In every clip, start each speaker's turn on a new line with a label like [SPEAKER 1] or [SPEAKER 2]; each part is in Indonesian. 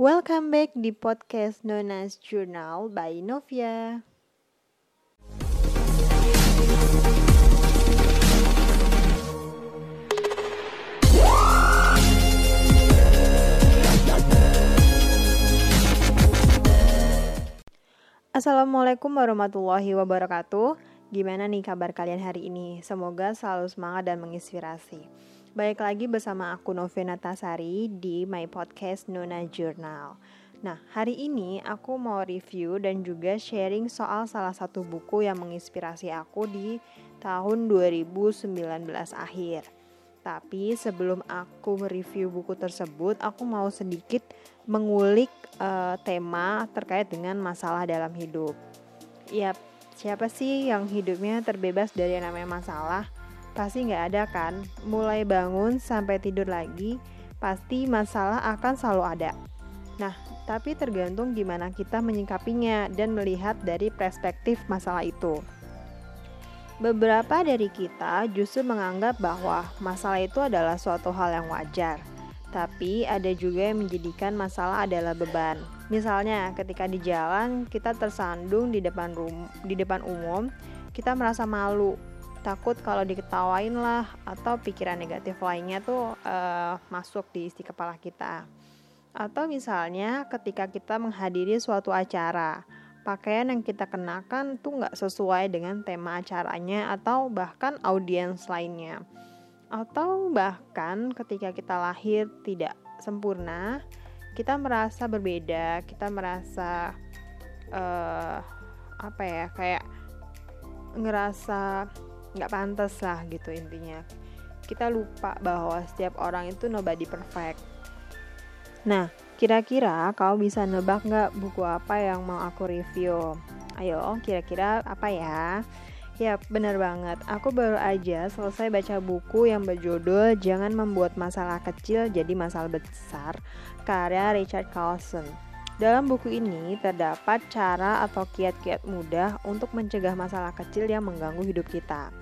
[SPEAKER 1] Welcome back di podcast Nona's Journal by Novia. Assalamualaikum warahmatullahi wabarakatuh. Gimana nih kabar kalian hari ini? Semoga selalu semangat dan menginspirasi. Baik lagi bersama aku Novena Tasari di my podcast Nona Journal. Nah, hari ini aku mau review dan juga sharing soal salah satu buku yang menginspirasi aku di tahun 2019 akhir. Tapi sebelum aku review buku tersebut, aku mau sedikit mengulik uh, tema terkait dengan masalah dalam hidup. Ya, siapa sih yang hidupnya terbebas dari yang namanya masalah? Pasti nggak ada kan? Mulai bangun sampai tidur lagi, pasti masalah akan selalu ada. Nah, tapi tergantung gimana kita menyikapinya dan melihat dari perspektif masalah itu. Beberapa dari kita justru menganggap bahwa masalah itu adalah suatu hal yang wajar, tapi ada juga yang menjadikan masalah adalah beban. Misalnya, ketika di jalan kita tersandung di depan rum di depan umum, kita merasa malu takut kalau diketawain lah atau pikiran negatif lainnya tuh uh, masuk di isi kepala kita. Atau misalnya ketika kita menghadiri suatu acara, pakaian yang kita kenakan tuh nggak sesuai dengan tema acaranya atau bahkan audiens lainnya. Atau bahkan ketika kita lahir tidak sempurna, kita merasa berbeda, kita merasa uh, apa ya kayak ngerasa nggak pantas lah gitu intinya kita lupa bahwa setiap orang itu nobody perfect nah kira-kira kau bisa nebak nggak buku apa yang mau aku review ayo kira-kira apa ya Ya, benar banget. Aku baru aja selesai baca buku yang berjudul Jangan Membuat Masalah Kecil Jadi Masalah Besar, karya Richard Carlson. Dalam buku ini terdapat cara atau kiat-kiat mudah untuk mencegah masalah kecil yang mengganggu hidup kita.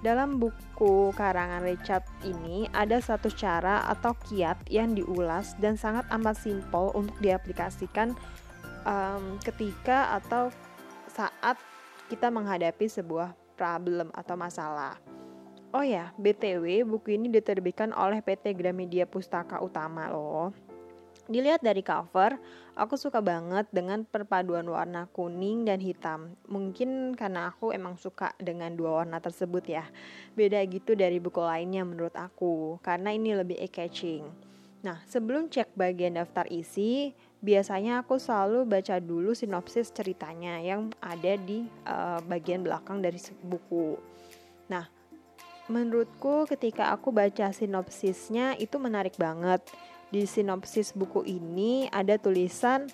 [SPEAKER 1] Dalam buku karangan Richard ini ada satu cara atau kiat yang diulas dan sangat amat simpel untuk diaplikasikan um, ketika atau saat kita menghadapi sebuah problem atau masalah. Oh ya, BTW buku ini diterbitkan oleh PT Gramedia Pustaka Utama loh. Dilihat dari cover, aku suka banget dengan perpaduan warna kuning dan hitam. Mungkin karena aku emang suka dengan dua warna tersebut ya. Beda gitu dari buku lainnya menurut aku, karena ini lebih eye-catching. Nah, sebelum cek bagian daftar isi, biasanya aku selalu baca dulu sinopsis ceritanya yang ada di uh, bagian belakang dari buku. Nah, menurutku ketika aku baca sinopsisnya itu menarik banget di sinopsis buku ini ada tulisan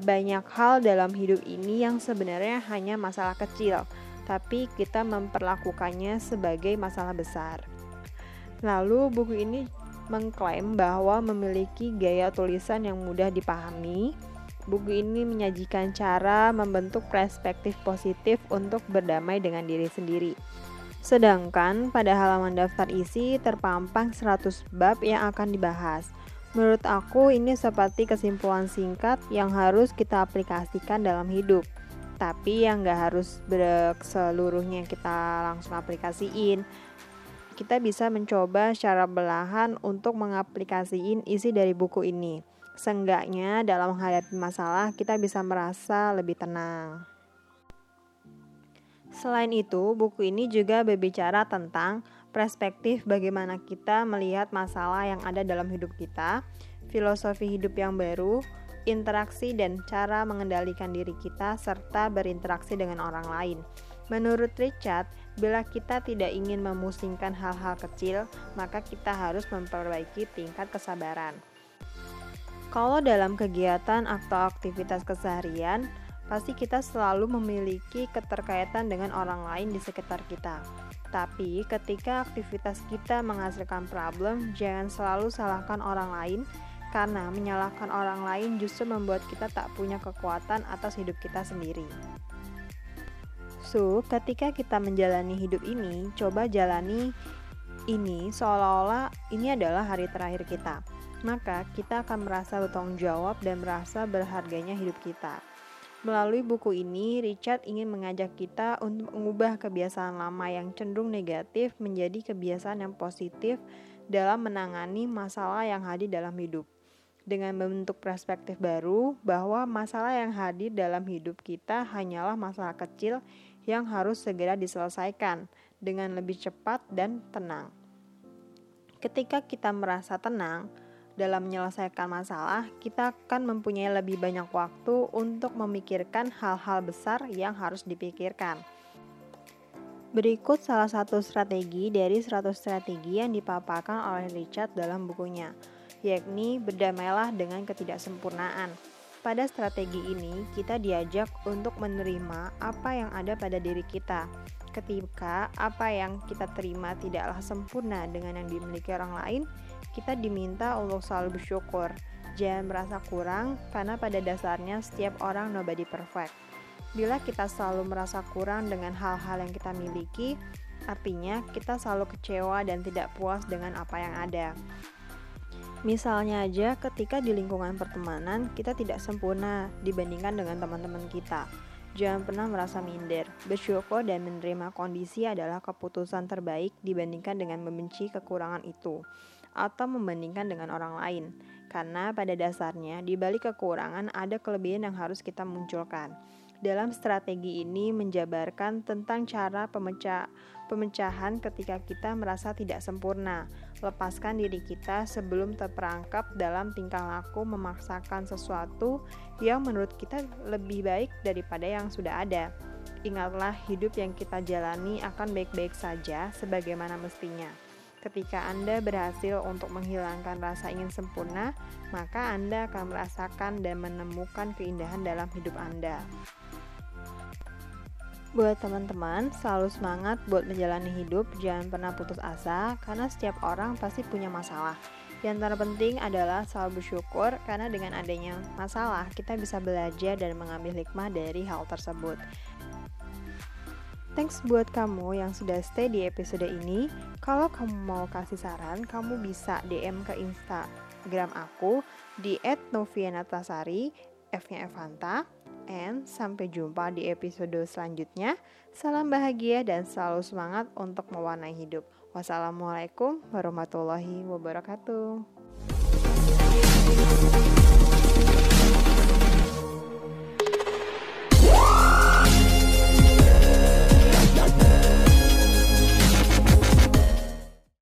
[SPEAKER 1] banyak hal dalam hidup ini yang sebenarnya hanya masalah kecil, tapi kita memperlakukannya sebagai masalah besar. Lalu buku ini mengklaim bahwa memiliki gaya tulisan yang mudah dipahami. Buku ini menyajikan cara membentuk perspektif positif untuk berdamai dengan diri sendiri. Sedangkan pada halaman daftar isi terpampang 100 bab yang akan dibahas. Menurut aku ini seperti kesimpulan singkat yang harus kita aplikasikan dalam hidup. Tapi yang gak harus seluruhnya kita langsung aplikasiin. Kita bisa mencoba secara belahan untuk mengaplikasiin isi dari buku ini. Seenggaknya dalam menghadapi masalah kita bisa merasa lebih tenang. Selain itu, buku ini juga berbicara tentang perspektif bagaimana kita melihat masalah yang ada dalam hidup kita, filosofi hidup yang baru, interaksi dan cara mengendalikan diri kita, serta berinteraksi dengan orang lain. Menurut Richard, bila kita tidak ingin memusingkan hal-hal kecil, maka kita harus memperbaiki tingkat kesabaran. Kalau dalam kegiatan atau aktivitas keseharian, pasti kita selalu memiliki keterkaitan dengan orang lain di sekitar kita. Tapi ketika aktivitas kita menghasilkan problem, jangan selalu salahkan orang lain karena menyalahkan orang lain justru membuat kita tak punya kekuatan atas hidup kita sendiri. So, ketika kita menjalani hidup ini, coba jalani ini seolah-olah ini adalah hari terakhir kita. maka kita akan merasa bertanggung jawab dan merasa berharganya hidup kita. Melalui buku ini, Richard ingin mengajak kita untuk mengubah kebiasaan lama yang cenderung negatif menjadi kebiasaan yang positif dalam menangani masalah yang hadir dalam hidup. Dengan membentuk perspektif baru bahwa masalah yang hadir dalam hidup kita hanyalah masalah kecil yang harus segera diselesaikan dengan lebih cepat dan tenang. Ketika kita merasa tenang, dalam menyelesaikan masalah, kita akan mempunyai lebih banyak waktu untuk memikirkan hal-hal besar yang harus dipikirkan. Berikut salah satu strategi dari 100 strategi yang dipaparkan oleh Richard dalam bukunya, yakni berdamailah dengan ketidaksempurnaan. Pada strategi ini, kita diajak untuk menerima apa yang ada pada diri kita. Ketika apa yang kita terima tidaklah sempurna dengan yang dimiliki orang lain, kita diminta untuk selalu bersyukur. Jangan merasa kurang, karena pada dasarnya setiap orang nobody perfect. Bila kita selalu merasa kurang dengan hal-hal yang kita miliki, artinya kita selalu kecewa dan tidak puas dengan apa yang ada. Misalnya aja ketika di lingkungan pertemanan kita tidak sempurna dibandingkan dengan teman-teman kita. Jangan pernah merasa minder. Bersyukur dan menerima kondisi adalah keputusan terbaik dibandingkan dengan membenci kekurangan itu atau membandingkan dengan orang lain. Karena pada dasarnya di balik kekurangan ada kelebihan yang harus kita munculkan. Dalam strategi ini menjabarkan tentang cara pemecah, pemecahan ketika kita merasa tidak sempurna. Lepaskan diri kita sebelum terperangkap dalam tingkah laku memaksakan sesuatu yang menurut kita lebih baik daripada yang sudah ada. Ingatlah hidup yang kita jalani akan baik-baik saja sebagaimana mestinya. Ketika Anda berhasil untuk menghilangkan rasa ingin sempurna, maka Anda akan merasakan dan menemukan keindahan dalam hidup Anda. Buat teman-teman, selalu semangat buat menjalani hidup, jangan pernah putus asa, karena setiap orang pasti punya masalah. Yang terpenting adalah selalu bersyukur, karena dengan adanya masalah, kita bisa belajar dan mengambil hikmah dari hal tersebut. Thanks buat kamu yang sudah stay di episode ini. Kalau kamu mau kasih saran, kamu bisa DM ke Instagram aku di @novianatasari, F-nya Evanta. And sampai jumpa di episode selanjutnya. Salam bahagia dan selalu semangat untuk mewarnai hidup. Wassalamualaikum warahmatullahi wabarakatuh.